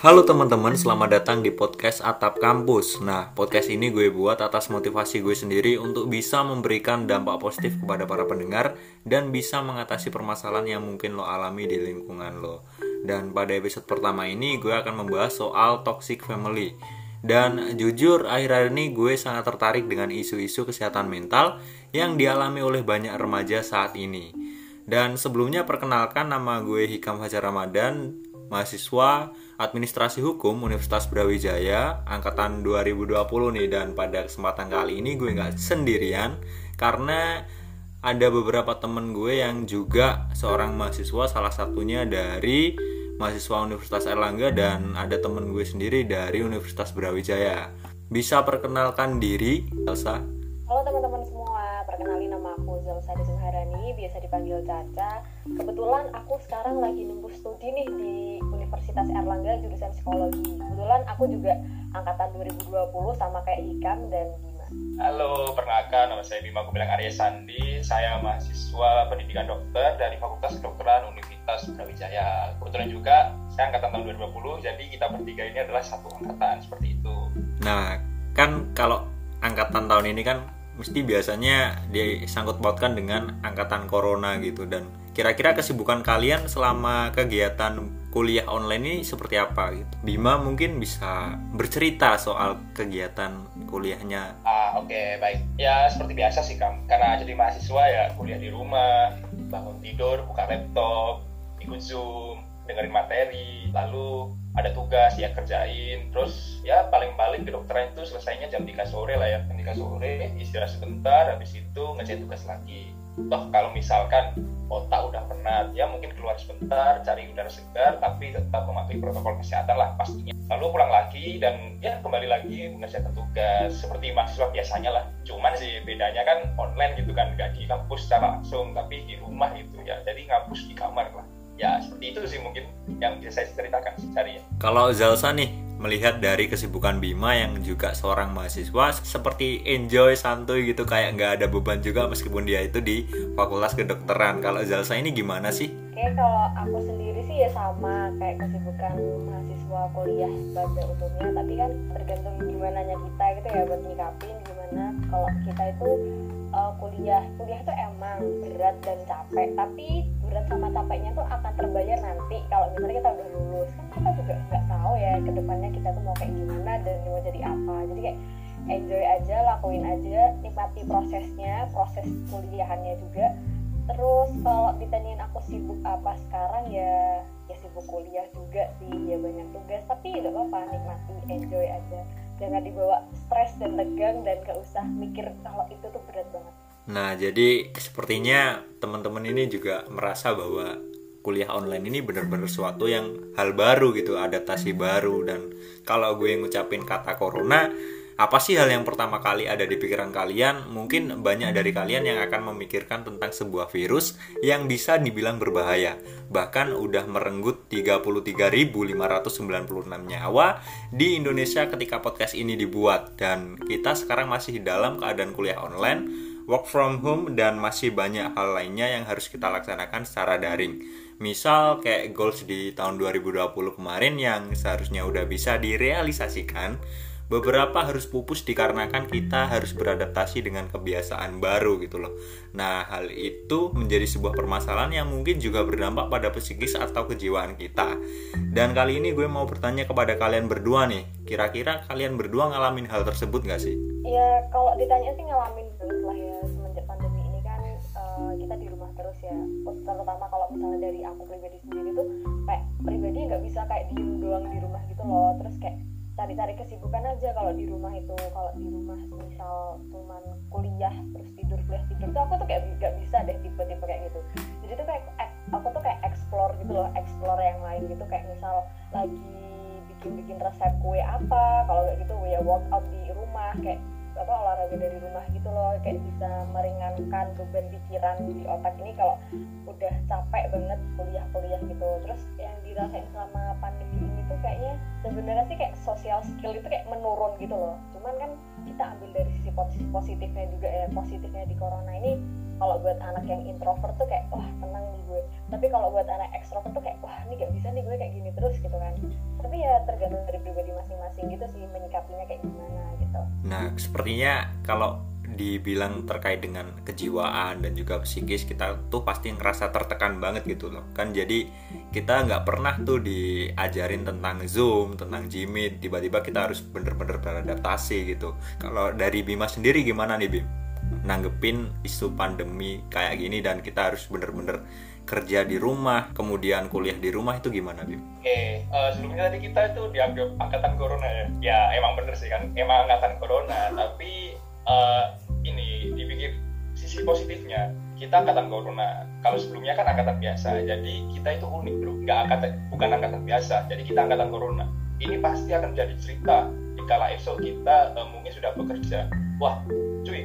Halo teman-teman, selamat datang di podcast Atap Kampus. Nah, podcast ini gue buat atas motivasi gue sendiri untuk bisa memberikan dampak positif kepada para pendengar dan bisa mengatasi permasalahan yang mungkin lo alami di lingkungan lo. Dan pada episode pertama ini gue akan membahas soal toxic family. Dan jujur, akhir-akhir ini gue sangat tertarik dengan isu-isu kesehatan mental yang dialami oleh banyak remaja saat ini. Dan sebelumnya perkenalkan nama gue Hikam Fajar Ramadan, mahasiswa Administrasi Hukum Universitas Brawijaya angkatan 2020 nih dan pada kesempatan kali ini gue nggak sendirian karena ada beberapa temen gue yang juga seorang mahasiswa salah satunya dari mahasiswa Universitas Erlangga dan ada temen gue sendiri dari Universitas Brawijaya. Bisa perkenalkan diri, Elsa? Halo teman-teman semua, perkenalin nama aku Zelsa Maharani, biasa dipanggil Caca. Kebetulan aku sekarang lagi nunggu studi nih di Universitas Erlangga jurusan psikologi. Kebetulan aku juga angkatan 2020 sama kayak Hikam dan Bima. Halo, perkenalkan nama saya Bima Kubilang Arya Sandi. Saya mahasiswa pendidikan dokter dari Fakultas Kedokteran Universitas Brawijaya. Kebetulan juga saya angkatan tahun 2020, jadi kita bertiga ini adalah satu angkatan seperti itu. Nah, kan kalau angkatan tahun ini kan mesti biasanya disangkut pautkan dengan angkatan corona gitu dan kira-kira kesibukan kalian selama kegiatan kuliah online ini seperti apa gitu. Bima mungkin bisa bercerita soal kegiatan kuliahnya. Ah, oke, okay, baik. Ya seperti biasa sih, Kam. Karena jadi mahasiswa ya kuliah di rumah, bangun tidur, buka laptop, ikut Zoom, dengerin materi, lalu ada tugas ya kerjain. Terus ya paling paling kedokteran itu selesainya jam 3 sore lah ya. Jam 3 sore istirahat sebentar habis itu ngerjain tugas lagi. Toh kalau misalkan otak udah penat ya mungkin keluar sebentar cari udara segar tapi tetap mematuhi protokol kesehatan lah pastinya. Lalu pulang lagi dan ya kembali lagi mengerjakan tugas. Seperti mahasiswa biasanya lah. Cuman sih bedanya kan online gitu kan. Gak di kampus secara langsung tapi di rumah gitu ya. Jadi ngampus di kamar lah ya seperti itu sih mungkin yang bisa saya ceritakan cari kalau Zalsa nih melihat dari kesibukan Bima yang juga seorang mahasiswa seperti enjoy santuy gitu kayak nggak ada beban juga meskipun dia itu di fakultas kedokteran. Kalau Zalsa ini gimana sih? Oke kalau aku sendiri sih ya sama kayak kesibukan mahasiswa kuliah pada umumnya. Tapi kan tergantung gimana kita gitu ya buat nyikapin gimana kalau kita itu uh, kuliah kuliah tuh emang berat dan capek tapi berat sama capeknya tuh akan terbayar nanti kalau misalnya kita udah lulus. Kan kita juga nggak tahu ya ke depannya kita tuh mau kayak gimana dan mau jadi apa. Jadi kayak enjoy aja lakuin aja nikmati prosesnya proses kuliahannya juga. Terus kalau ditanyain aku sibuk apa sekarang ya ya sibuk kuliah juga sih ya banyak tugas. Tapi tidak apa-apa nikmati enjoy aja jangan dibawa stres dan tegang dan gak usah mikir kalau itu tuh berat banget. Nah jadi sepertinya teman-teman ini juga merasa bahwa kuliah online ini benar-benar sesuatu yang hal baru gitu adaptasi baru. Dan kalau gue ngucapin kata corona apa sih hal yang pertama kali ada di pikiran kalian? Mungkin banyak dari kalian yang akan memikirkan tentang sebuah virus yang bisa dibilang berbahaya. Bahkan udah merenggut 33.596 nyawa di Indonesia ketika podcast ini dibuat. Dan kita sekarang masih dalam keadaan kuliah online, work from home, dan masih banyak hal lainnya yang harus kita laksanakan secara daring. Misal kayak goals di tahun 2020 kemarin yang seharusnya udah bisa direalisasikan, beberapa harus pupus dikarenakan kita harus beradaptasi dengan kebiasaan baru gitu loh. Nah, hal itu menjadi sebuah permasalahan yang mungkin juga berdampak pada psikis atau kejiwaan kita. Dan kali ini gue mau bertanya kepada kalian berdua nih, kira-kira kalian berdua ngalamin hal tersebut gak sih? Ya, kalau ditanya sih ngalamin banget lah ya semenjak pandemi ini kan uh, kita di rumah terus ya. Terutama kalau misalnya dari aku pribadi sendiri tuh kayak pribadi nggak bisa kayak diem doang di rumah gitu loh. Terus kayak cari-cari kesibukan aja. Kalau di rumah itu kalau di rumah misal cuman kuliah terus tidur kuliah tidur tuh aku tuh kayak gak bisa deh tipe-tipe kayak gitu. Jadi tuh kayak aku tuh kayak explore gitu loh explore yang lain gitu. Kayak misal lagi bikin-bikin resep kue apa kalau kayak gitu ya workout di rumah kayak apa olahraga dari rumah gitu loh kayak bisa meringankan beban pikiran di otak ini kalau udah capek banget kuliah-kuliah gitu. Terus yang dirasain selama pandemi ini tuh kayaknya sebenarnya sih kayak social skill itu kayak menurun gitu loh. Cuman kan kita ambil dari sisi positifnya juga ya positifnya di corona ini kalau buat anak yang introvert tuh kayak wah tenang nih gue. Tapi kalau buat anak ekstrovert tuh kayak wah ini gak bisa nih gue kayak gini terus gitu kan. Tapi ya tergantung dari pribadi masing-masing gitu sih menyikapinya kayak gimana gitu. Nah sepertinya kalau dibilang terkait dengan kejiwaan dan juga psikis kita tuh pasti ngerasa tertekan banget gitu loh. Kan jadi kita nggak pernah tuh diajarin tentang zoom tentang jimit tiba-tiba kita harus bener-bener beradaptasi gitu. Kalau dari Bima sendiri gimana nih Bim nanggepin isu pandemi kayak gini dan kita harus bener-bener kerja di rumah, kemudian kuliah di rumah itu gimana, Bim? Oke, uh, sebelumnya tadi kita itu dianggap angkatan corona ya. Ya emang bener sih kan, emang angkatan corona, tapi uh, ini dipikir sisi positifnya kita angkatan corona kalau sebelumnya kan angkatan biasa jadi kita itu unik bro nggak angkatan bukan angkatan biasa jadi kita angkatan corona ini pasti akan jadi cerita di kala esok kita uh, mungkin sudah bekerja wah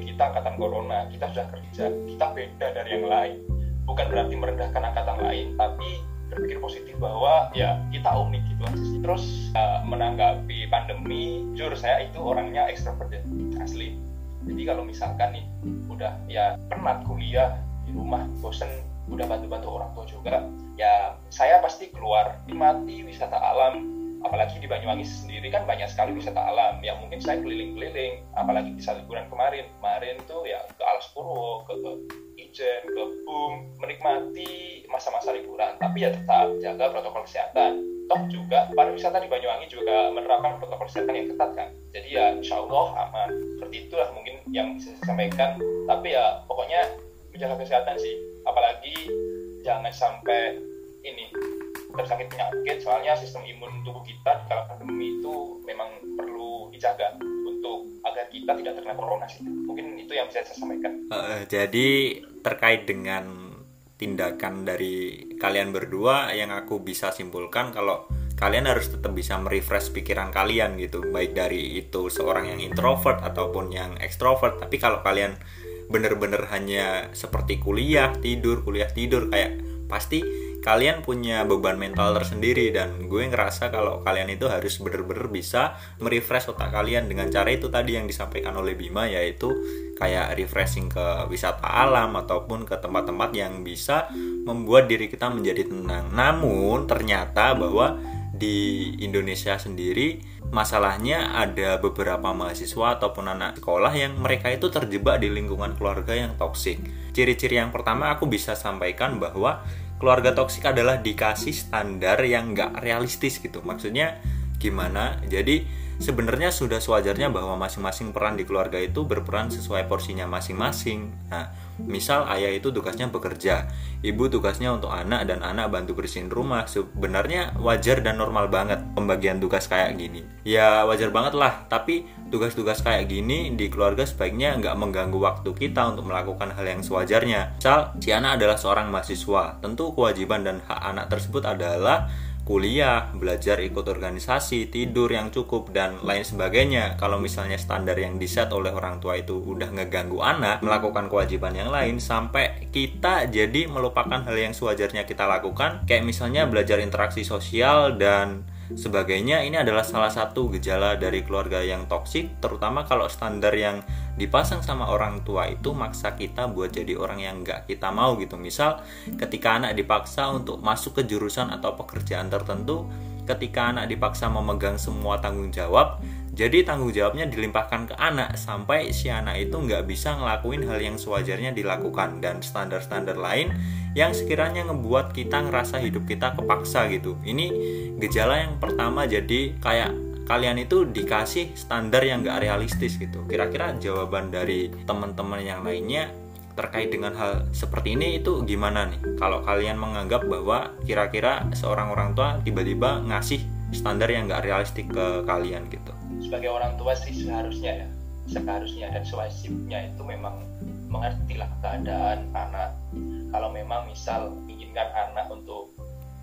kita angkatan corona. Kita sudah kerja kita beda dari yang lain. Bukan berarti merendahkan angkatan lain tapi berpikir positif bahwa ya kita unik gitu. Terus uh, menanggapi pandemi, jujur saya itu orangnya ekstrovert ya, asli. Jadi kalau misalkan nih udah ya penat kuliah di rumah bosen udah bantu-bantu orang tua juga ya saya pasti keluar nikmati wisata alam apalagi di Banyuwangi sendiri kan banyak sekali wisata alam ya mungkin saya keliling-keliling apalagi bisa liburan kemarin. Kemarin tuh ya ke Alas Purwo ke, ke Ijen ke Bum menikmati masa-masa liburan. Tapi ya tetap jaga protokol kesehatan. Toh juga pariwisata di Banyuwangi juga menerapkan protokol kesehatan yang ketat kan. Jadi ya insya Allah aman. Seperti itulah mungkin yang bisa saya sampaikan. Tapi ya pokoknya menjaga kesehatan sih. Apalagi jangan sampai ini tersakit penyakit soalnya sistem imun tubuh kita di kala pandemi itu memang perlu dijaga untuk agar kita tidak terkena corona sih. Mungkin itu yang bisa saya sampaikan. Uh, jadi terkait dengan tindakan dari kalian berdua yang aku bisa simpulkan kalau kalian harus tetap bisa merefresh pikiran kalian gitu. Baik dari itu seorang yang introvert ataupun yang ekstrovert tapi kalau kalian bener-bener hanya seperti kuliah tidur kuliah tidur kayak pasti kalian punya beban mental tersendiri dan gue ngerasa kalau kalian itu harus bener-bener bisa merefresh otak kalian dengan cara itu tadi yang disampaikan oleh Bima yaitu kayak refreshing ke wisata alam ataupun ke tempat-tempat yang bisa membuat diri kita menjadi tenang. Namun ternyata bahwa di Indonesia sendiri masalahnya ada beberapa mahasiswa ataupun anak sekolah yang mereka itu terjebak di lingkungan keluarga yang toksik. Ciri-ciri yang pertama aku bisa sampaikan bahwa keluarga toksik adalah dikasih standar yang nggak realistis gitu maksudnya gimana jadi sebenarnya sudah sewajarnya bahwa masing-masing peran di keluarga itu berperan sesuai porsinya masing-masing. Nah, misal ayah itu tugasnya bekerja, ibu tugasnya untuk anak dan anak bantu bersihin rumah. Sebenarnya wajar dan normal banget pembagian tugas kayak gini. Ya wajar banget lah, tapi tugas-tugas kayak gini di keluarga sebaiknya nggak mengganggu waktu kita untuk melakukan hal yang sewajarnya. Misal, si anak adalah seorang mahasiswa, tentu kewajiban dan hak anak tersebut adalah kuliah, belajar ikut organisasi, tidur yang cukup dan lain sebagainya. Kalau misalnya standar yang diset oleh orang tua itu udah ngeganggu anak melakukan kewajiban yang lain sampai kita jadi melupakan hal yang sewajarnya kita lakukan, kayak misalnya belajar interaksi sosial dan sebagainya ini adalah salah satu gejala dari keluarga yang toksik terutama kalau standar yang dipasang sama orang tua itu maksa kita buat jadi orang yang nggak kita mau gitu. Misal ketika anak dipaksa untuk masuk ke jurusan atau pekerjaan tertentu ketika anak dipaksa memegang semua tanggung jawab jadi tanggung jawabnya dilimpahkan ke anak sampai si anak itu nggak bisa ngelakuin hal yang sewajarnya dilakukan dan standar-standar lain yang sekiranya ngebuat kita ngerasa hidup kita kepaksa gitu. Ini gejala yang pertama jadi kayak kalian itu dikasih standar yang nggak realistis gitu. Kira-kira jawaban dari teman-teman yang lainnya terkait dengan hal seperti ini itu gimana nih? Kalau kalian menganggap bahwa kira-kira seorang orang tua tiba-tiba ngasih standar yang nggak realistik ke kalian gitu sebagai orang tua sih seharusnya ya. Seharusnya dan sewajibnya itu memang mengerti lah keadaan anak. Kalau memang misal inginkan anak untuk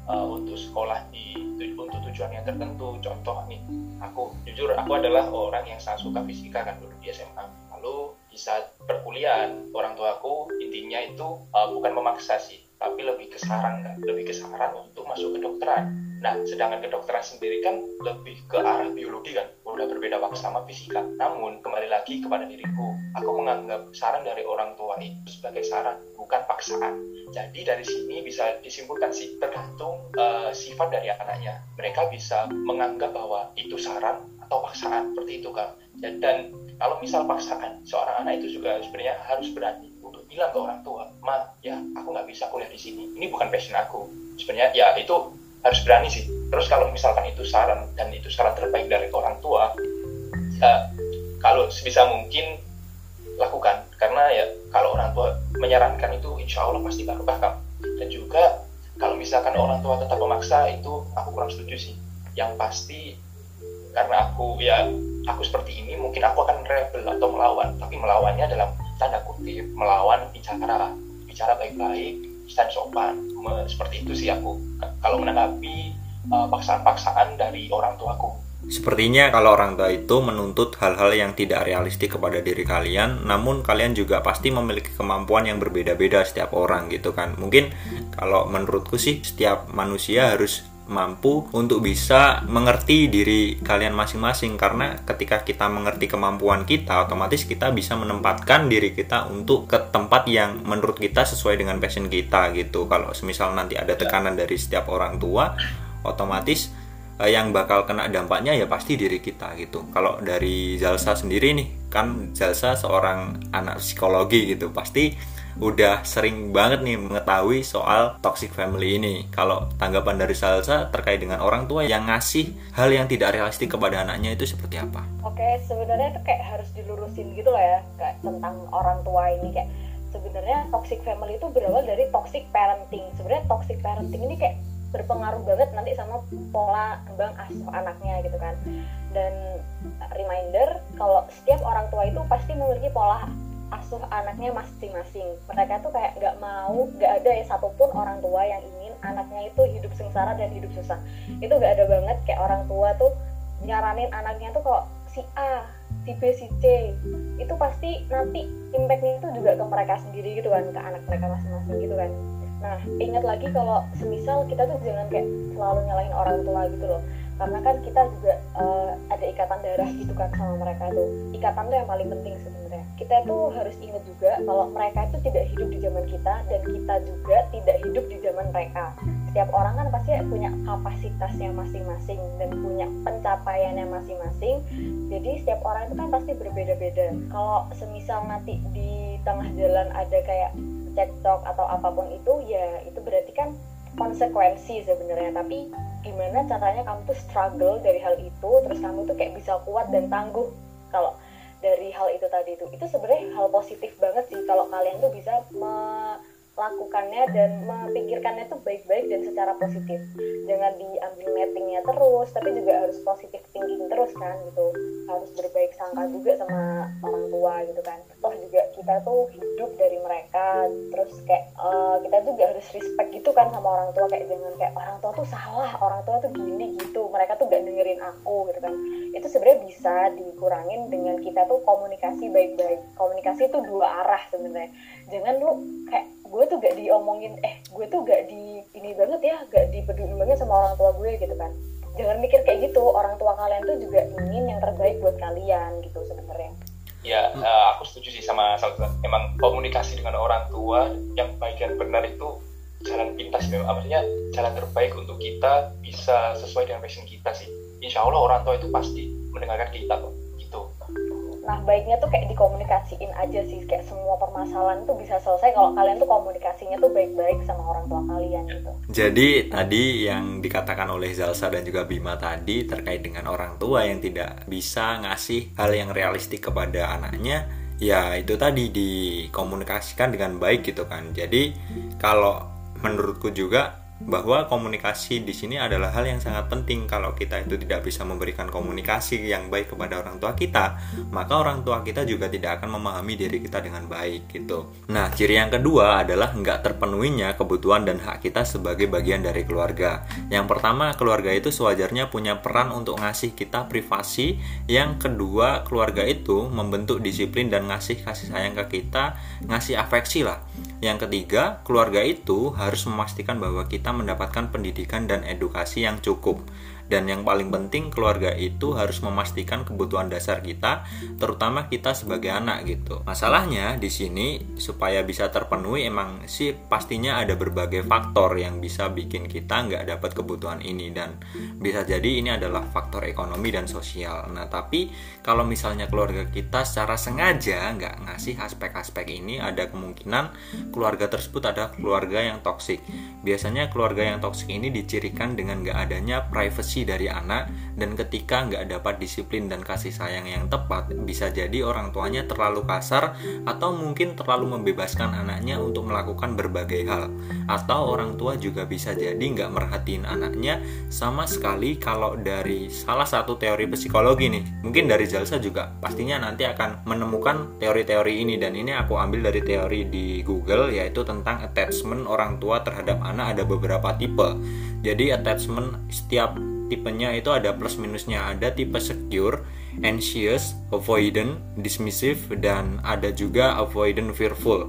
uh, untuk sekolah di untuk tujuan yang tertentu contoh nih aku jujur aku adalah orang yang sangat suka fisika kan dulu di SMA lalu di saat perkuliahan orang tuaku intinya itu uh, bukan memaksa sih tapi lebih ke saran kan lebih ke saran untuk masuk ke dokteran Nah, sedangkan kedokteran sendiri kan lebih ke arah biologi kan, udah berbeda waktu sama fisika. Namun, kembali lagi kepada diriku, aku menganggap saran dari orang tua itu sebagai saran, bukan paksaan. Jadi dari sini bisa disimpulkan sih, tergantung uh, sifat dari anaknya. Mereka bisa menganggap bahwa itu saran atau paksaan, seperti itu kan. Dan kalau misal paksaan, seorang anak itu juga sebenarnya harus berani untuk bilang ke orang tua, ma, ya aku nggak bisa kuliah di sini, ini bukan passion aku. Sebenarnya ya itu harus berani sih. Terus kalau misalkan itu saran dan itu saran terbaik dari orang tua ya, kalau sebisa mungkin lakukan. Karena ya kalau orang tua menyarankan itu insya Allah pasti barokah kamu dan juga kalau misalkan orang tua tetap memaksa itu aku kurang setuju sih. Yang pasti karena aku ya aku seperti ini mungkin aku akan rebel atau melawan. Tapi melawannya dalam tanda kutip melawan bicara bicara baik-baik stand sopan. Seperti itu sih aku. Kalau menanggapi uh, paksaan-paksaan dari orang tuaku. Sepertinya kalau orang tua itu menuntut hal-hal yang tidak realistik kepada diri kalian, namun kalian juga pasti memiliki kemampuan yang berbeda-beda setiap orang gitu kan. Mungkin kalau menurutku sih setiap manusia harus mampu untuk bisa mengerti diri kalian masing-masing. Karena ketika kita mengerti kemampuan kita otomatis kita bisa menempatkan diri kita untuk ke tempat yang menurut kita sesuai dengan passion kita gitu. Kalau semisal nanti ada tekanan dari setiap orang tua otomatis eh, yang bakal kena dampaknya ya pasti diri kita gitu. Kalau dari Zalsa sendiri nih kan Zalsa seorang anak psikologi gitu pasti udah sering banget nih mengetahui soal toxic family ini. Kalau tanggapan dari Salsa terkait dengan orang tua yang ngasih hal yang tidak realistik kepada anaknya itu seperti apa? Oke, sebenarnya itu kayak harus dilurusin gitu loh ya, kayak tentang orang tua ini kayak sebenarnya toxic family itu berawal dari toxic parenting. Sebenarnya toxic parenting ini kayak berpengaruh banget nanti sama pola kembang asuh anaknya gitu kan dan reminder kalau setiap orang tua itu pasti memiliki pola asuh anaknya masing-masing. Mereka tuh kayak nggak mau nggak ada ya satupun orang tua yang ingin anaknya itu hidup sengsara dan hidup susah. Itu nggak ada banget kayak orang tua tuh nyaranin anaknya tuh kalau si A si B si C. Itu pasti nanti impactnya itu juga ke mereka sendiri gitu kan ke anak mereka masing-masing gitu kan. Nah ingat lagi kalau semisal kita tuh jangan kayak selalu nyalahin orang tua gitu loh. Karena kan kita juga uh, ada ikatan darah gitu kan sama mereka tuh. Ikatan tuh yang paling penting sebenarnya kita tuh harus ingat juga kalau mereka itu tidak hidup di zaman kita dan kita juga tidak hidup di zaman mereka. Setiap orang kan pasti punya kapasitasnya masing-masing dan punya pencapaiannya masing-masing. Jadi setiap orang itu kan pasti berbeda-beda. Kalau semisal nanti di tengah jalan ada kayak cekcok atau apa pun itu ya itu berarti kan konsekuensi sebenarnya. Tapi gimana caranya kamu tuh struggle dari hal itu terus kamu tuh kayak bisa kuat dan tangguh kalau dari hal itu tadi itu itu sebenarnya hal positif banget sih kalau kalian tuh bisa melakukannya dan memikirkannya tuh baik-baik dan secara positif. Jangan diambil nettingnya terus tapi juga harus positif thinking terus kan gitu. Harus berbaik sangka juga sama orang tua gitu kan. Toh juga kita tuh hidup dari mereka terus kayak uh, kita juga harus respect gitu kan sama orang tua. Kayak jangan kayak orang tua tuh salah orang tua tuh gini gitu. Mereka tuh gak dengerin aku gitu kan. Itu sebenarnya bisa dikurangin dengan kita tuh komunikasi baik-baik. Komunikasi itu dua arah sebenarnya. Jangan lu kayak gue tuh gak diomongin eh gue tuh gak di ini banget ya gak dipeduli banget sama orang tua gue gitu kan. Jangan mikir kayak gitu orang tua kalian tuh juga ingin yang terbaik buat kalian gitu sebenarnya. Ya uh, aku setuju sih sama Salsa emang komunikasi dengan orang tua yang baik dan benar itu jalan pintas memang maksudnya jalan terbaik untuk kita bisa sesuai dengan passion kita sih. Insya Allah orang tua itu pasti mendengarkan kita kok nah baiknya tuh kayak dikomunikasiin aja sih kayak semua permasalahan tuh bisa selesai kalau kalian tuh komunikasinya tuh baik-baik sama orang tua kalian gitu. Jadi tadi yang dikatakan oleh Zalsa dan juga Bima tadi terkait dengan orang tua yang tidak bisa ngasih hal yang realistik kepada anaknya ya itu tadi dikomunikasikan dengan baik gitu kan. Jadi kalau menurutku juga bahwa komunikasi di sini adalah hal yang sangat penting. Kalau kita itu tidak bisa memberikan komunikasi yang baik kepada orang tua kita maka orang tua kita juga tidak akan memahami diri kita dengan baik gitu. Nah ciri yang kedua adalah nggak terpenuhinya kebutuhan dan hak kita sebagai bagian dari keluarga. Yang pertama keluarga itu sewajarnya punya peran untuk ngasih kita privasi. Yang kedua keluarga itu membentuk disiplin dan ngasih kasih sayang ke kita ngasih afeksi lah. Yang ketiga keluarga itu harus memastikan bahwa kita mendapatkan pendidikan dan edukasi yang cukup. Dan yang paling penting keluarga itu harus memastikan kebutuhan dasar kita, terutama kita sebagai anak gitu. Masalahnya di sini supaya bisa terpenuhi emang sih pastinya ada berbagai faktor yang bisa bikin kita nggak dapat kebutuhan ini dan bisa jadi ini adalah faktor ekonomi dan sosial. Nah tapi kalau misalnya keluarga kita secara sengaja nggak ngasih aspek-aspek ini, ada kemungkinan keluarga tersebut ada keluarga yang toksik. Biasanya keluarga yang toksik ini dicirikan dengan nggak adanya privacy dari anak dan ketika nggak dapat disiplin dan kasih sayang yang tepat bisa jadi orang tuanya terlalu kasar atau mungkin terlalu membebaskan anaknya untuk melakukan berbagai hal. Atau orang tua juga bisa jadi nggak merhatiin anaknya sama sekali kalau dari salah satu teori psikologi nih. Mungkin dari Jalsa juga. Pastinya nanti akan menemukan teori-teori ini dan ini aku ambil dari teori di Google yaitu tentang attachment orang tua terhadap anak. Ada beberapa tipe jadi attachment setiap tipenya itu ada plus minusnya. Ada tipe secure anxious avoidant dismissive dan ada juga avoidant fearful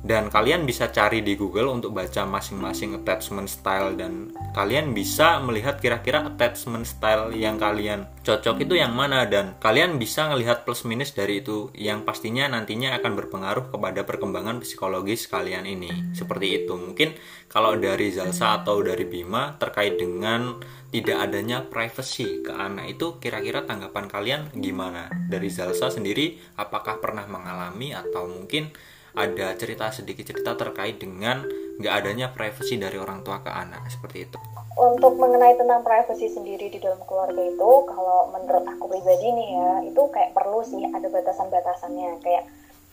dan kalian bisa cari di Google untuk baca masing-masing attachment style dan kalian bisa melihat kira-kira attachment style yang kalian cocok itu yang mana. Dan kalian bisa melihat plus minus dari itu yang pastinya nantinya akan berpengaruh kepada perkembangan psikologis kalian ini. Seperti itu. Mungkin kalau dari Zalsa atau dari Bima terkait dengan tidak adanya privacy ke anak itu kira-kira tanggapan kalian gimana? Dari Zalsa sendiri apakah pernah mengalami atau mungkin ada cerita sedikit cerita terkait dengan nggak adanya privasi dari orang tua ke anak seperti itu. Untuk mengenai tentang privasi sendiri di dalam keluarga itu, kalau menurut aku pribadi nih ya, itu kayak perlu sih ada batasan-batasannya. Kayak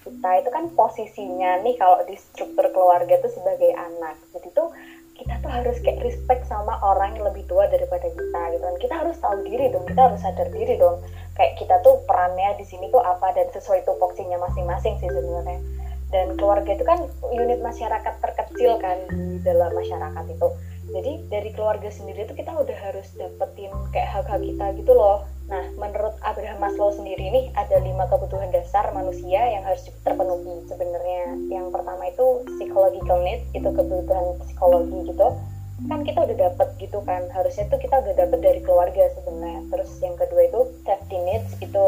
kita itu kan posisinya nih kalau di struktur keluarga itu sebagai anak. Jadi tuh kita tuh harus kayak respect sama orang yang lebih tua daripada kita gitu kan. Kita harus tahu diri dong, kita harus sadar diri dong. Kayak kita tuh perannya di sini tuh apa dan sesuai tupoksinya masing-masing sih sebenarnya dan keluarga itu kan unit masyarakat terkecil kan di dalam masyarakat itu. Jadi dari keluarga sendiri itu kita udah harus dapetin kayak hak-hak kita gitu loh. Nah menurut Abraham Maslow sendiri nih ada lima kebutuhan dasar manusia yang harus terpenuhi sebenarnya. Yang pertama itu psychological need itu kebutuhan psikologi gitu. Kan kita udah dapet gitu kan. Harusnya tuh kita udah dapet dari keluarga sebenarnya. Terus yang kedua itu safety needs itu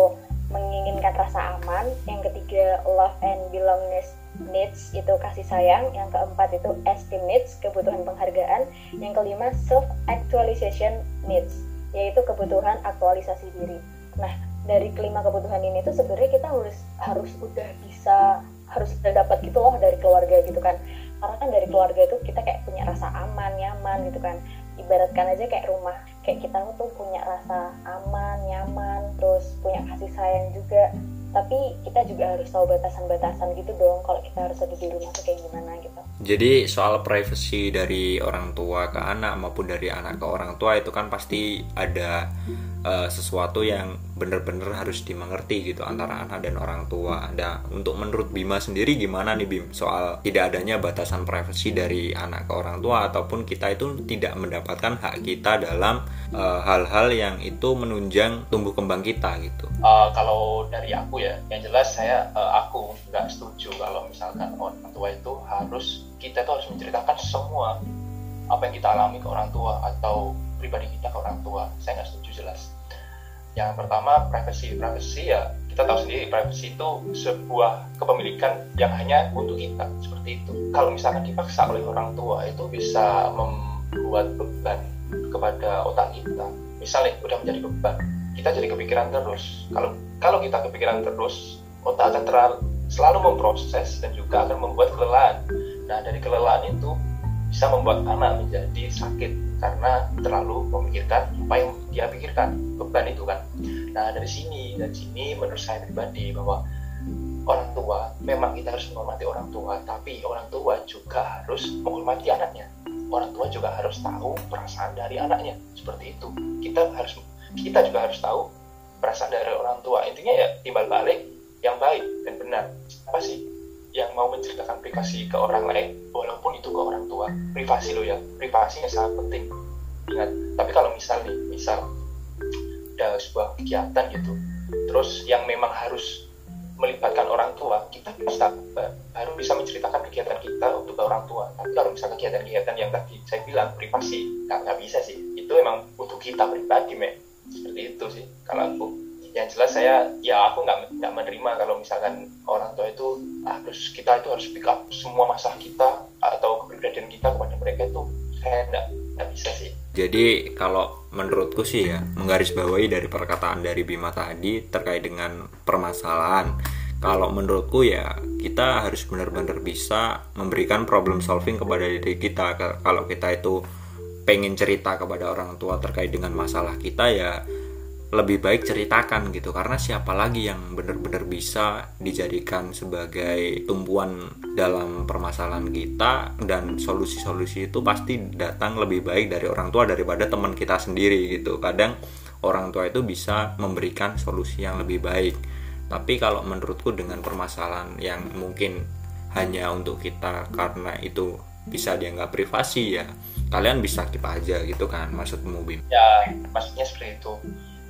menginginkan rasa aman. Yang ketiga love and belongingness needs itu kasih sayang. Yang keempat itu esteem needs kebutuhan penghargaan. Yang kelima self actualization needs yaitu kebutuhan aktualisasi diri. Nah dari kelima kebutuhan ini tuh sebenarnya kita harus harus udah bisa harus udah dapat gitu loh dari keluarga gitu kan. Karena kan dari keluarga itu kita kayak punya rasa aman nyaman gitu kan. Ibaratkan aja kayak rumah kayak kita tuh punya rasa aman nyaman terus punya kasih sayang juga. Tapi kita juga harus tahu batasan-batasan gitu dong kalau kita harus ada di rumah tuh kayak gimana gitu. Jadi soal privacy dari orang tua ke anak maupun dari anak ke orang tua itu kan pasti ada uh, sesuatu yang benar-benar harus dimengerti gitu antara anak dan orang tua. Nah, untuk menurut Bima sendiri gimana nih Bim soal tidak adanya batasan privasi dari anak ke orang tua ataupun kita itu tidak mendapatkan hak kita dalam eh, hal-hal uh, yang itu menunjang tumbuh kembang kita gitu. Uh, kalau dari aku ya, yang jelas saya uh, aku nggak setuju kalau misalkan orang tua itu harus kita itu harus menceritakan semua apa yang kita alami ke orang tua atau pribadi kita ke orang tua. Saya nggak setuju jelas. Yang pertama privacy. Privacy ya kita tahu sendiri privacy itu sebuah kepemilikan yang hanya untuk kita seperti itu. Kalau misalkan dipaksa oleh orang tua itu bisa membuat beban kepada otak kita. Misalnya udah menjadi beban kita jadi kepikiran terus. Kalau kalau kita kepikiran terus otak akan terlalu selalu memproses dan juga akan membuat kelelahan. Nah dari kelelahan itu bisa membuat anak menjadi sakit karena terlalu memikirkan apa yang dia pikirkan beban itu kan. Nah dari sini dari sini menurut saya pribadi bahwa orang tua memang kita harus menghormati orang tua tapi orang tua juga harus menghormati anaknya. Orang tua juga harus tahu perasaan dari anaknya seperti itu. Kita harus kita juga harus tahu perasaan dari orang tua. Intinya ya timbal balik yang baik dan benar. Apa sih yang mau menceritakan privasi ke orang lain walaupun itu ke orang tua. Privasi lo ya privasinya sangat penting. Ingat tapi kalau misal nih misal ada sebuah kegiatan gitu terus yang memang harus melibatkan orang tua kita bisa baru bisa menceritakan kegiatan kita untuk ke orang tua. Tapi kalau misalnya kegiatan-kegiatan yang tadi saya bilang privasi nggak bisa sih. Itu emang untuk kita pribadi men seperti itu sih kalau aku yang jelas saya ya aku nggak nggak menerima kalau misalkan orang tua itu harus kita itu harus pick up semua masalah kita atau kepribadian kita kepada mereka itu saya nggak nggak bisa sih. Jadi kalau menurutku sih ya menggarisbawahi dari perkataan dari Bima tadi terkait dengan permasalahan. Kalau menurutku ya kita harus benar-benar bisa memberikan problem solving kepada diri kita. Kalau kita itu pengen cerita kepada orang tua terkait dengan masalah kita ya lebih baik ceritakan gitu. Karena siapa lagi yang benar-benar bisa dijadikan sebagai tumpuan dalam permasalahan kita dan solusi-solusi itu pasti datang lebih baik dari orang tua daripada teman kita sendiri gitu. Kadang orang tua itu bisa memberikan solusi yang lebih baik. Tapi kalau menurutku dengan permasalahan yang mungkin hanya untuk kita karena itu bisa dianggap privasi ya kalian bisa keep aja gitu kan maksudmu Bim? Ya maksudnya seperti itu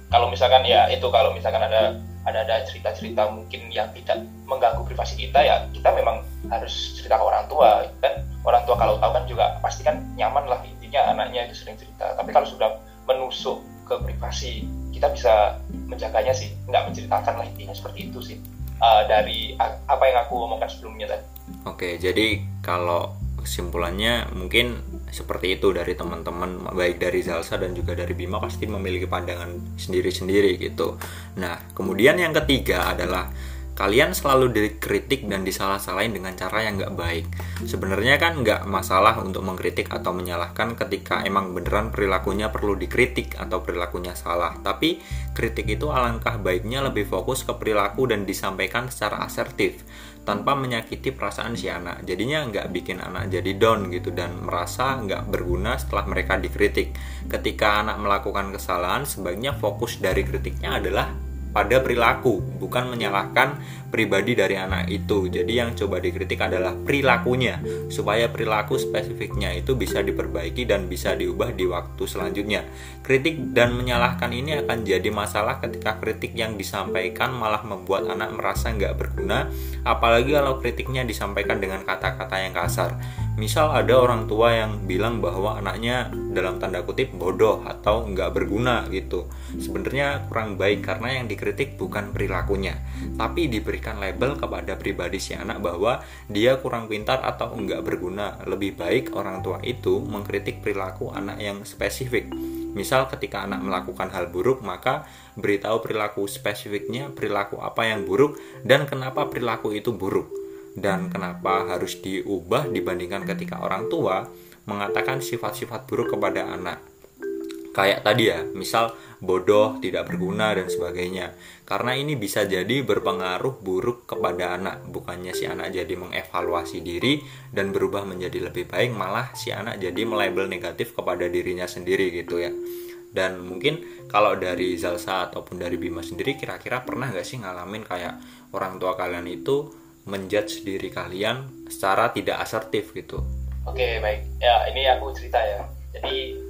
kalau misalkan ya itu kalau misalkan ada ada ada cerita-cerita mungkin yang tidak mengganggu privasi kita ya kita memang harus cerita ke orang tua kan? Orang tua kalau tahu kan juga pasti kan nyaman lah intinya anaknya itu sering cerita. Tapi kalau sudah menusuk ke privasi kita bisa menjaganya sih nggak menceritakan lah intinya seperti itu sih. Uh, dari apa yang aku omongkan sebelumnya tadi. Oke jadi kalau kesimpulannya mungkin seperti itu dari teman-teman baik dari Zalsa dan juga dari Bima pasti memiliki pandangan sendiri-sendiri gitu. Nah, kemudian yang ketiga adalah kalian selalu dikritik dan disalah-salahin dengan cara yang nggak baik. Sebenarnya kan nggak masalah untuk mengkritik atau menyalahkan ketika emang beneran perilakunya perlu dikritik atau perilakunya salah. Tapi kritik itu alangkah baiknya lebih fokus ke perilaku dan disampaikan secara asertif tanpa menyakiti perasaan si anak. Jadinya nggak bikin anak jadi down gitu dan merasa nggak berguna setelah mereka dikritik. Ketika anak melakukan kesalahan sebaiknya fokus dari kritiknya adalah pada perilaku, bukan menyalahkan pribadi dari anak itu. Jadi yang coba dikritik adalah perilakunya, supaya perilaku spesifiknya itu bisa diperbaiki dan bisa diubah di waktu selanjutnya. Kritik dan menyalahkan ini akan jadi masalah ketika kritik yang disampaikan malah membuat anak merasa nggak berguna, apalagi kalau kritiknya disampaikan dengan kata-kata yang kasar. Misal ada orang tua yang bilang bahwa anaknya dalam tanda kutip bodoh atau nggak berguna gitu. Sebenarnya kurang baik karena yang dikritik bukan perilakunya, tapi diberikan label kepada pribadi si anak bahwa dia kurang pintar atau nggak berguna. Lebih baik orang tua itu mengkritik perilaku anak yang spesifik. Misal ketika anak melakukan hal buruk, maka beritahu perilaku spesifiknya, perilaku apa yang buruk dan kenapa perilaku itu buruk dan kenapa harus diubah dibandingkan ketika orang tua mengatakan sifat-sifat buruk kepada anak. Kayak tadi ya, misal bodoh, tidak berguna dan sebagainya. Karena ini bisa jadi berpengaruh buruk kepada anak. Bukannya si anak jadi mengevaluasi diri dan berubah menjadi lebih baik, malah si anak jadi melabel negatif kepada dirinya sendiri gitu ya. Dan mungkin kalau dari Zalsa ataupun dari Bima sendiri kira-kira pernah gak sih ngalamin kayak orang tua kalian itu menjudge diri kalian secara tidak asertif gitu. Oke baik, ya ini aku cerita ya. Jadi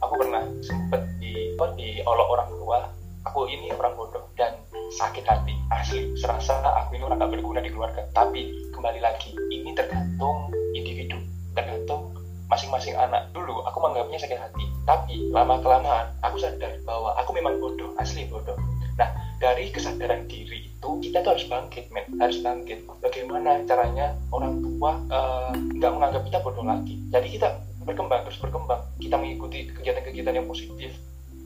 aku pernah sempet di di olok orang tua. Aku ini orang bodoh dan sakit hati asli. Serasa aku ini orang gak berguna di keluarga. Tapi kembali lagi, ini tergantung individu, tergantung masing-masing anak. Dulu aku menganggapnya sakit hati, tapi lama kelamaan aku sadar bahwa aku memang bodoh, asli bodoh. Nah dari kesadaran diri itu kita tuh harus bangkit men harus bangkit bagaimana caranya orang tua uh, nggak menganggap kita bodoh lagi jadi kita berkembang terus berkembang. Kita mengikuti kegiatan-kegiatan yang positif.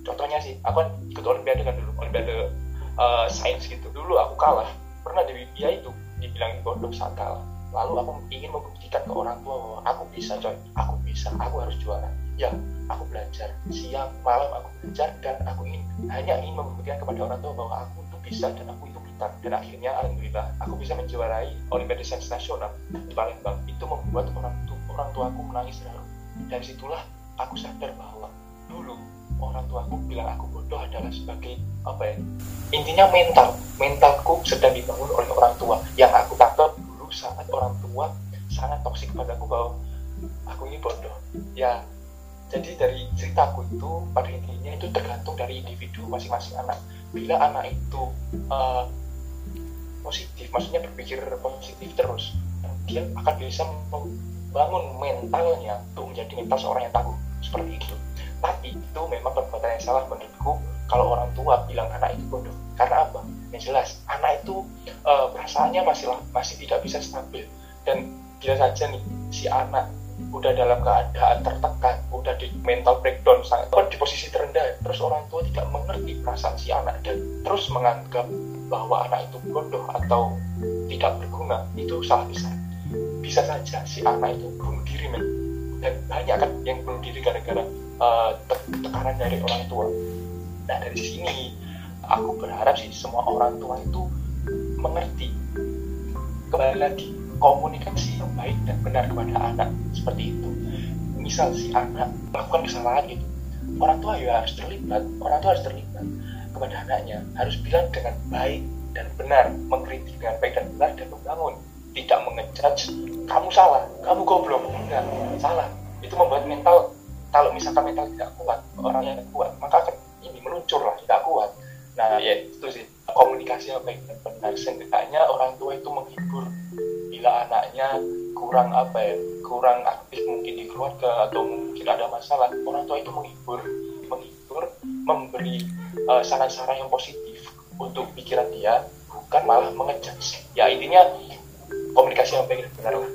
Contohnya sih aku kan ikut olimpiade kan dulu olimpiade uh, sains gitu. Dulu aku kalah. Pernah di ya itu dibilang bodoh saat kalah lalu aku ingin membuktikan ke orang tua bahwa aku bisa coy. Aku bisa aku harus juara. Ya aku belajar. Siang malam aku belajar dan aku ingin hanya ingin membuktikan kepada orang tua bahwa aku itu bisa dan aku itu dan akhirnya alhamdulillah aku bisa menjuarai Olimpiade Sains Nasional di Palembang. Itu membuat orang tua orang tuaku menangis terharu dari situlah aku sadar bahwa dulu orang tuaku bilang aku bodoh adalah sebagai apa ya intinya mental. Mentalku sedang dibangun oleh orang tua. Yang aku tangkap dulu saat orang tua sangat toksik padaku bahwa aku ini bodoh. Ya jadi dari ceritaku itu pada intinya itu tergantung dari individu masing-masing anak. Bila anak itu uh, positif maksudnya berpikir positif terus dia akan bisa membangun mentalnya untuk menjadi mental seorang yang tangguh seperti itu. Tapi itu memang perbuatan yang salah menurutku kalau orang tua bilang anak itu bodoh. Karena apa? Yang jelas anak itu uh, perasaannya masih masih tidak bisa stabil. Dan bila saja nih si anak udah dalam keadaan tertekan, udah di mental breakdown sangat oh, di posisi terendah, terus orang tua tidak mengerti perasaan si anak dan terus menganggap bahwa anak itu bodoh atau tidak berguna, itu salah besar. Bisa saja si anak itu bunuh diri men. dan banyak kan yang bunuh diri gara-gara uh, tekanan dari orang tua. Nah dari sini aku berharap sih semua orang tua itu mengerti kembali lagi komunikasi yang baik dan benar kepada anak seperti itu misal si anak melakukan kesalahan gitu orang tua ya harus terlibat orang tua harus terlibat kepada anaknya harus bilang dengan baik dan benar mengkritik dengan baik dan benar dan membangun tidak mengejudge kamu salah kamu goblok. Enggak salah. Itu membuat mental kalau misalkan mental tidak kuat orang yang kuat maka akan ini meluncur lah tidak kuat. Nah ya itu sih. Komunikasi yang baik dan benar seenggaknya orang tua itu menghibur. Bila anaknya kurang apa ya kurang aktif mungkin di keluarga atau mungkin ada masalah orang tua itu menghibur menghibur memberi uh, saran-saran yang positif untuk pikiran dia bukan malah mengejudge. Ya intinya komunikasi yang baik benar lah.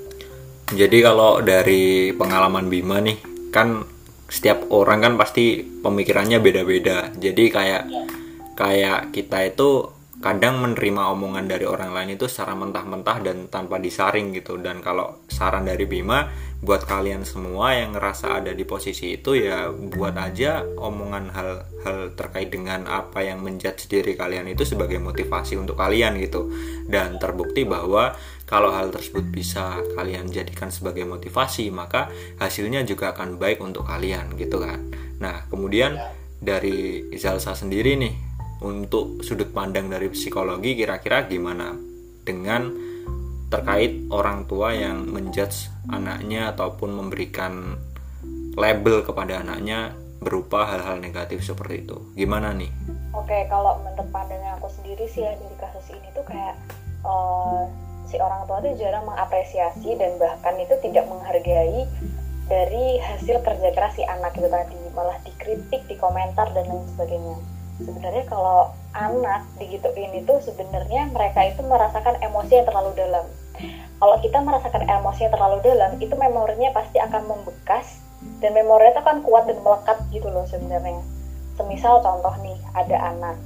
Jadi kalau dari pengalaman Bima nih kan setiap orang kan pasti pemikirannya beda-beda. Jadi kayak ya. kayak kita itu kadang menerima omongan dari orang lain itu secara mentah-mentah dan tanpa disaring gitu. Dan kalau saran dari Bima buat kalian semua yang ngerasa ada di posisi itu ya buat aja omongan hal-hal terkait dengan apa yang menjudge diri kalian itu sebagai motivasi untuk kalian gitu. Dan terbukti bahwa kalau hal tersebut bisa kalian jadikan sebagai motivasi maka hasilnya juga akan baik untuk kalian gitu kan nah kemudian dari Zalsa sendiri nih untuk sudut pandang dari psikologi kira-kira gimana dengan terkait orang tua yang menjudge anaknya ataupun memberikan label kepada anaknya berupa hal-hal negatif seperti itu. Gimana nih? Oke, kalau menurut pandangan aku sendiri sih ya dari kasus ini tuh kayak uh, si orang tua tuh jarang mengapresiasi dan bahkan itu tidak menghargai dari hasil kerja keras si anak itu tadi, malah dikritik, dikomentar dan lain sebagainya. Sebenarnya kalau anak digituin itu sebenarnya mereka itu merasakan emosi yang terlalu dalam. Kalau kita merasakan emosi yang terlalu dalam itu memorinya pasti akan membekas dan memorinya itu akan kuat dan melekat gitu loh sebenarnya. Semisal contoh nih ada anak.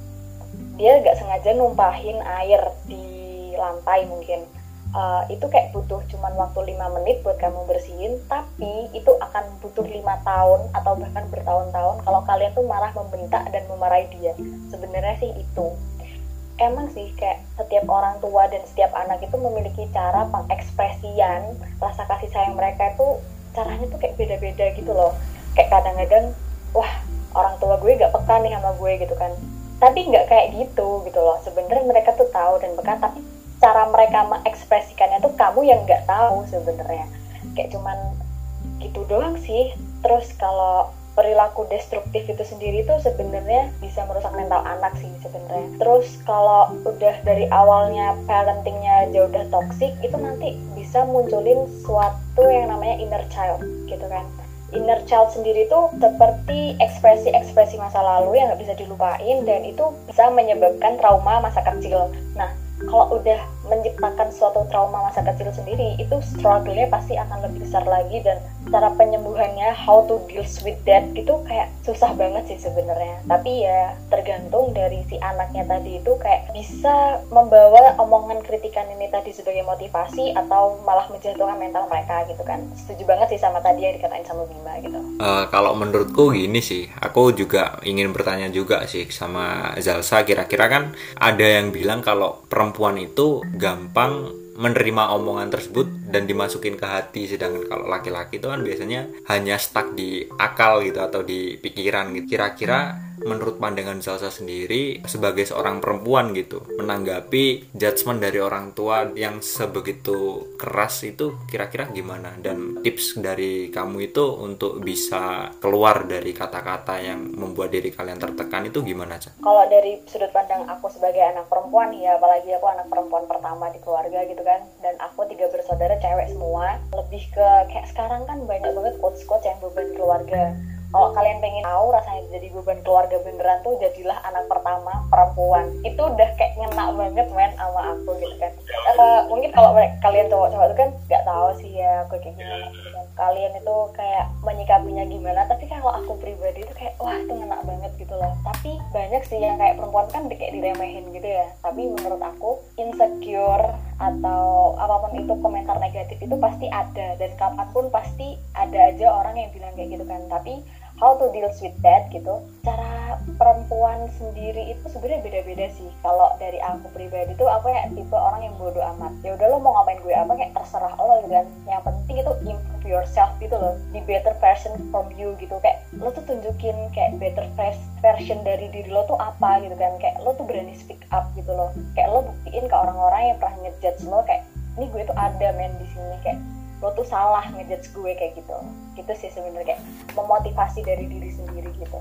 Dia gak sengaja numpahin air di lantai mungkin uh, itu kayak butuh cuman waktu lima menit buat kamu bersihin tapi itu akan butuh lima tahun atau bahkan bertahun-tahun kalau kalian tuh marah membentak dan memarahi dia. Sebenarnya sih itu. Emang sih kayak setiap orang tua dan setiap anak itu memiliki cara pengekspresian rasa kasih sayang mereka itu caranya tuh kayak beda-beda gitu loh. Kayak kadang-kadang wah orang tua gue gak peka nih sama gue gitu kan. Tapi nggak kayak gitu gitu loh. Sebenarnya mereka tuh tahu dan peka tapi cara mereka mengekspresikannya tuh kamu yang nggak tahu sebenarnya kayak cuman gitu doang sih terus kalau perilaku destruktif itu sendiri tuh sebenarnya bisa merusak mental anak sih sebenarnya. Terus kalau udah dari awalnya parentingnya jauh udah toxic itu nanti bisa munculin suatu yang namanya inner child gitu kan. Inner child sendiri tuh seperti ekspresi-ekspresi masa lalu yang nggak bisa dilupain dan itu bisa menyebabkan trauma masa kecil. Nah, kalau udah menciptakan suatu trauma masa kecil sendiri itu struggle-nya pasti akan lebih besar lagi dan cara penyembuhannya how to deal with that gitu kayak susah banget sih sebenarnya. Tapi ya tergantung dari si anaknya tadi itu kayak bisa membawa omongan kritikan ini tadi sebagai motivasi atau malah menjatuhkan mental mereka gitu kan. Setuju banget sih sama tadi yang dikatain sama Bima gitu. Uh, kalau menurutku gini sih aku juga ingin bertanya juga sih sama Zalsa. Kira-kira kan ada yang bilang kalau perempuan itu gampang menerima omongan tersebut dan dimasukin ke hati. Sedangkan kalau laki-laki itu kan biasanya hanya stuck di akal gitu atau di pikiran gitu. Kira-kira menurut pandangan Salsa sendiri sebagai seorang perempuan gitu menanggapi judgement dari orang tua yang sebegitu keras itu kira-kira gimana dan tips dari kamu itu untuk bisa keluar dari kata-kata yang membuat diri kalian tertekan itu gimana Cak? Kalau dari sudut pandang aku sebagai anak perempuan ya apalagi aku anak perempuan pertama di keluarga gitu kan dan aku tiga bersaudara cewek semua lebih ke kayak sekarang kan banyak banget quotes-quotes yang beban keluarga kalau kalian pengen tahu rasanya jadi beban keluarga beneran tuh jadilah anak pertama perempuan. Itu udah kayak ngena banget men sama aku gitu kan. Uh, mungkin kalau kalian cowok-cowok itu kan nggak tahu sih ya aku kayak gimana gitu kan. Kalian itu kayak menyikapinya gimana tapi kalau aku pribadi itu kayak wah itu ngena banget gitu loh. Tapi banyak sih yang kayak perempuan kan kayak diremehin gitu ya. Tapi menurut aku insecure atau apa pun itu komentar negatif itu pasti ada. Dan kapan pun pasti ada aja orang yang bilang kayak gitu kan. Tapi how to deal with that gitu. Cara perempuan sendiri itu sebenarnya beda-beda sih. Kalau dari aku pribadi tuh aku ya tipe orang yang bodoh amat. Ya udah lo mau ngapain gue apa kayak terserah lo gitu kan. Yang penting itu improve yourself gitu loh. Di better version from you gitu. Kayak lo tuh tunjukin kayak better version dari diri lo tuh apa gitu kan. Kayak lo tuh berani speak up gitu loh. Kayak lo buktiin ke orang-orang yang pernah ngejudge lo kayak ini gue tuh ada men di sini. Kayak lo tuh salah ngejudge gue kayak gitu. Gitu sih sebenarnya kayak memotivasi dari diri sendiri gitu.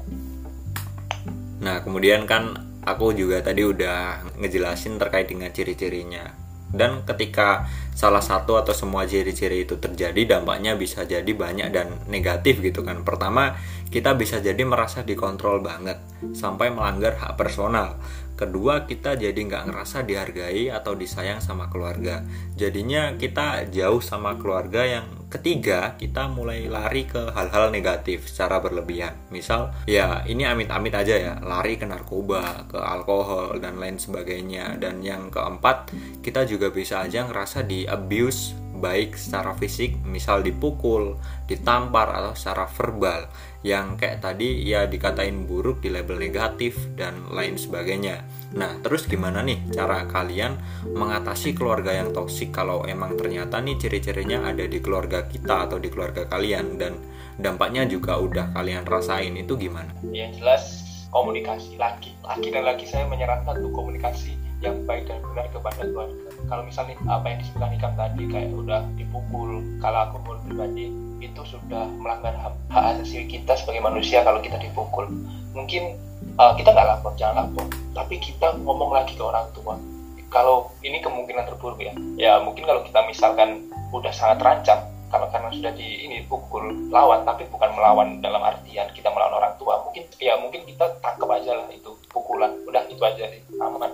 Nah kemudian kan aku juga tadi udah ngejelasin terkait dengan ciri-cirinya. Dan ketika salah satu atau semua ciri-ciri itu terjadi dampaknya bisa jadi banyak dan negatif gitu kan. Pertama kita bisa jadi merasa dikontrol banget sampai melanggar hak personal. Kedua kita jadi nggak ngerasa dihargai atau disayang sama keluarga. Jadinya kita jauh sama keluarga yang ketiga kita mulai lari ke hal-hal negatif secara berlebihan. Misal ya ini amit-amit aja ya lari ke narkoba ke alkohol dan lain sebagainya. Dan yang keempat kita juga bisa aja ngerasa di abuse baik secara fisik misal dipukul, ditampar atau secara verbal yang kayak tadi ya dikatain buruk di label negatif dan lain sebagainya. Nah, terus gimana nih cara kalian mengatasi keluarga yang toksik kalau emang ternyata nih ciri-cirinya ada di keluarga kita atau di keluarga kalian dan dampaknya juga udah kalian rasain itu gimana? Yang jelas komunikasi lagi, lagi dan lagi saya menyarankan untuk komunikasi yang baik dan benar kepada keluarga kalau misalnya apa yang disebutkan Ikam tadi kayak udah dipukul kalau aku pun pribadi itu sudah melanggar hak, hak asasi kita sebagai manusia kalau kita dipukul. Mungkin uh, kita nggak lapor jangan lapor. Tapi kita ngomong lagi ke orang tua. Kalau ini kemungkinan terburuk ya. Ya mungkin kalau kita misalkan udah sangat terancam kalau karena sudah di ini pukul lawan tapi bukan melawan dalam artian kita melawan orang tua mungkin ya mungkin kita tangkap aja lah itu pukulan. Udah itu aja sih. Aman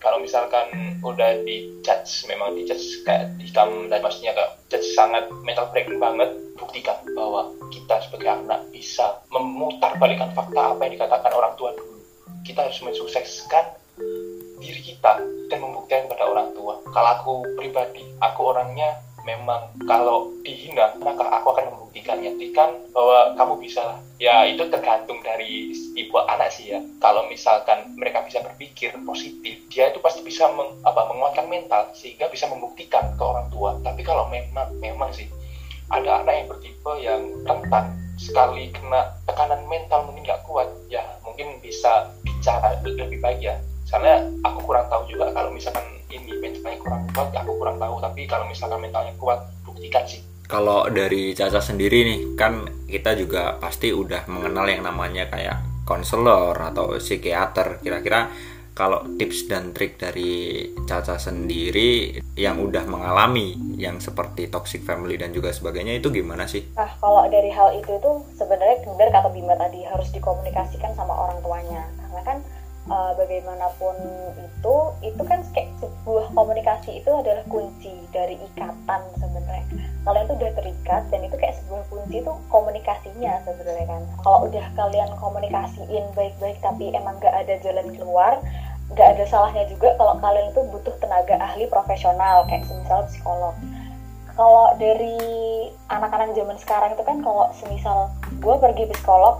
kalau misalkan udah di judge memang di judge kayak dikam dan maksudnya kayak judge sangat mental breaking banget buktikan bahwa kita sebagai anak bisa memutar balikan fakta apa yang dikatakan orang tua dulu. Kita harus mensukseskan diri kita dan membuktikan kepada orang tua. Kalau aku pribadi aku orangnya memang kalau dihina maka aku akan membuktikannya. Buktikan bahwa kamu bisa. Ya itu tergantung dari ibu anak sih ya. Kalau misalkan mereka bisa berpikir positif dia itu pasti bisa meng, apa menguatkan mental sehingga bisa membuktikan ke orang tua. Tapi kalau memang memang sih ada anak yang bertipe yang rentan sekali kena tekanan mental mungkin nggak kuat ya mungkin bisa bicara lebih baik ya. Soalnya aku kurang tahu juga kalau misalkan ini mentalnya kurang kuat ya aku kurang tahu tapi kalau misalkan mentalnya kuat buktikan sih. Kalau dari Caca sendiri nih kan kita juga pasti udah mengenal yang namanya kayak konselor atau psikiater. Kira-kira kalau tips dan trik dari Caca sendiri yang udah mengalami yang seperti toxic family dan juga sebagainya itu gimana sih? Nah kalau dari hal itu tuh sebenarnya benar kata Bima tadi harus dikomunikasikan sama orang tuanya uh, bagaimanapun itu itu kan kayak sebuah komunikasi itu adalah kunci dari ikatan sebenarnya. Kalian tuh udah terikat dan itu kayak sebuah kunci itu komunikasinya sebenarnya kan. Kalau udah kalian komunikasiin baik-baik tapi emang gak ada jalan keluar gak ada salahnya juga kalau kalian itu butuh tenaga ahli profesional kayak semisal psikolog. Kalau dari anak-anak zaman sekarang itu kan kalau semisal gue pergi psikolog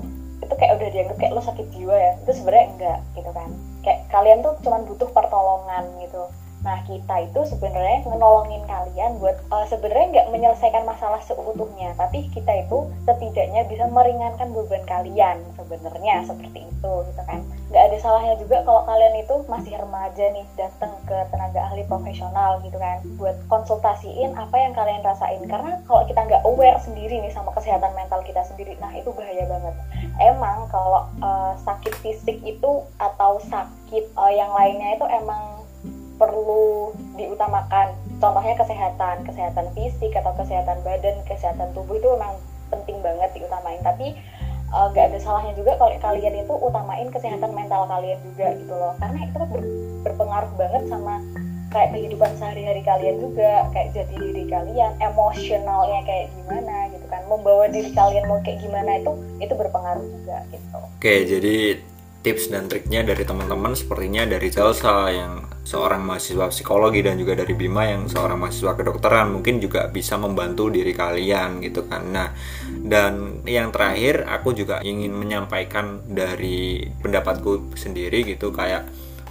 itu kayak udah dianggap kayak lo sakit jiwa ya itu sebenarnya enggak gitu kan kayak kalian tuh cuma butuh pertolongan gitu Nah kita itu sebenarnya menolongin kalian buat uh, sebenarnya nggak menyelesaikan masalah seutuhnya, tapi kita itu setidaknya bisa meringankan beban kalian sebenarnya seperti itu gitu kan. Nggak ada salahnya juga kalau kalian itu masih remaja nih datang ke tenaga ahli profesional gitu kan, buat konsultasiin apa yang kalian rasain. Karena kalau kita nggak aware sendiri nih sama kesehatan mental kita sendiri, nah itu bahaya banget. Emang kalau uh, sakit fisik itu atau sakit uh, yang lainnya itu emang perlu diutamakan. Contohnya kesehatan kesehatan fisik atau kesehatan badan kesehatan tubuh itu memang penting banget diutamain. Tapi uh, gak ada salahnya juga kalau kalian itu utamain kesehatan mental kalian juga gitu loh. Karena itu ber, berpengaruh banget sama kayak kehidupan sehari-hari kalian juga kayak jadi diri kalian emosionalnya kayak gimana gitu kan membawa diri kalian mau kayak gimana itu itu berpengaruh juga gitu oke jadi tips dan triknya dari teman-teman sepertinya dari Chelsea yang seorang mahasiswa psikologi dan juga dari Bima yang seorang mahasiswa kedokteran mungkin juga bisa membantu diri kalian gitu kan. Nah, dan yang terakhir aku juga ingin menyampaikan dari pendapatku sendiri gitu kayak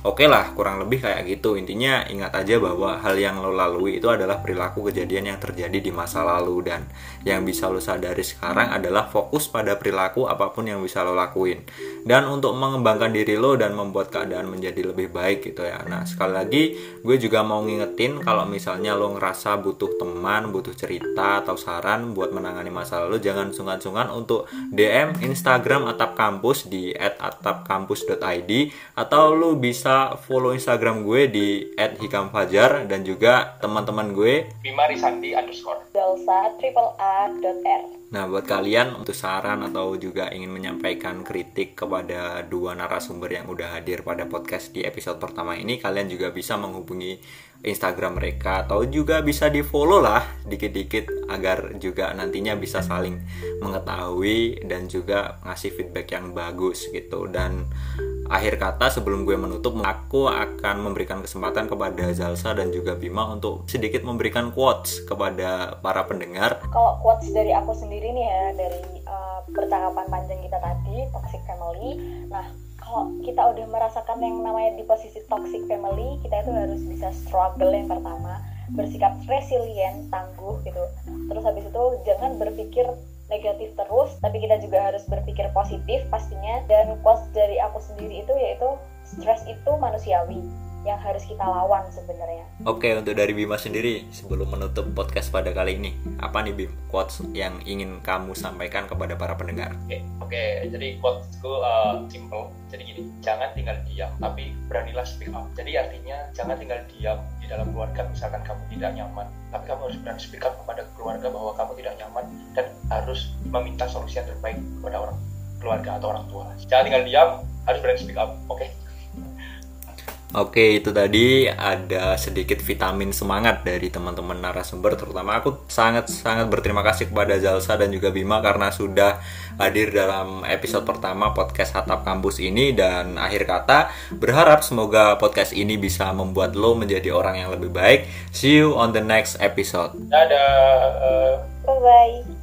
oke okay lah kurang lebih kayak gitu. Intinya ingat aja bahwa hal yang lo lalui itu adalah perilaku kejadian yang terjadi di masa lalu. Dan yang bisa lo sadari sekarang adalah fokus pada perilaku apa pun yang bisa lo lakuin. Dan untuk mengembangkan diri lo dan membuat keadaan menjadi lebih baik gitu ya. Nah sekali lagi gue juga mau ngingetin kalau misalnya lo ngerasa butuh teman butuh cerita atau saran buat menangani masalah lo jangan sungkan-sungkan untuk DM Instagram atap kampus di @atapkampus.id atau lo bisa bisa follow Instagram gue di @hikamfajar dan juga teman-teman gue Bima Risandi underscore Delsa triple A dot R. Nah buat kalian untuk saran atau juga ingin menyampaikan kritik kepada dua narasumber yang udah hadir pada podcast di episode pertama ini kalian juga bisa menghubungi Instagram mereka atau juga bisa di follow lah dikit-dikit agar juga nantinya bisa saling mengetahui dan juga ngasih feedback yang bagus gitu. Dan akhir kata sebelum gue menutup aku akan memberikan kesempatan kepada Zalsa dan juga Bima untuk sedikit memberikan quotes kepada para pendengar. Kalau quotes dari aku sendiri nih ya dari uh, percakapan panjang kita tadi toxic family. Nah kalau kita udah merasakan yang namanya di posisi toxic family kita itu harus bisa struggle yang pertama bersikap resilient tangguh gitu. Terus habis itu jangan berpikir negatif terus tapi kita juga harus berpikir positif pastinya. Dan quotes dari aku sendiri itu yaitu stres itu manusiawi yang harus kita lawan sebenarnya. Oke, untuk dari Bima sendiri sebelum menutup podcast pada kali ini, apa nih Bim quotes yang ingin kamu sampaikan kepada para pendengar? Oke, oke. Jadi quotesku uh, simple. Jadi gini, jangan tinggal diam, tapi beranilah speak up. Jadi artinya jangan tinggal diam di dalam keluarga misalkan kamu tidak nyaman, tapi kamu harus berani speak up kepada keluarga bahwa kamu tidak nyaman dan harus meminta solusi yang terbaik kepada orang keluarga atau orang tua. Jangan tinggal diam, harus berani speak up. Oke. Okay? Oke, itu tadi ada sedikit vitamin semangat dari teman-teman narasumber, terutama aku sangat-sangat berterima kasih kepada Zalsa dan juga Bima karena sudah hadir dalam episode pertama podcast Hatap Kampus ini dan akhir kata berharap semoga podcast ini bisa membuat lo menjadi orang yang lebih baik. See you on the next episode. Dadah. Bye bye.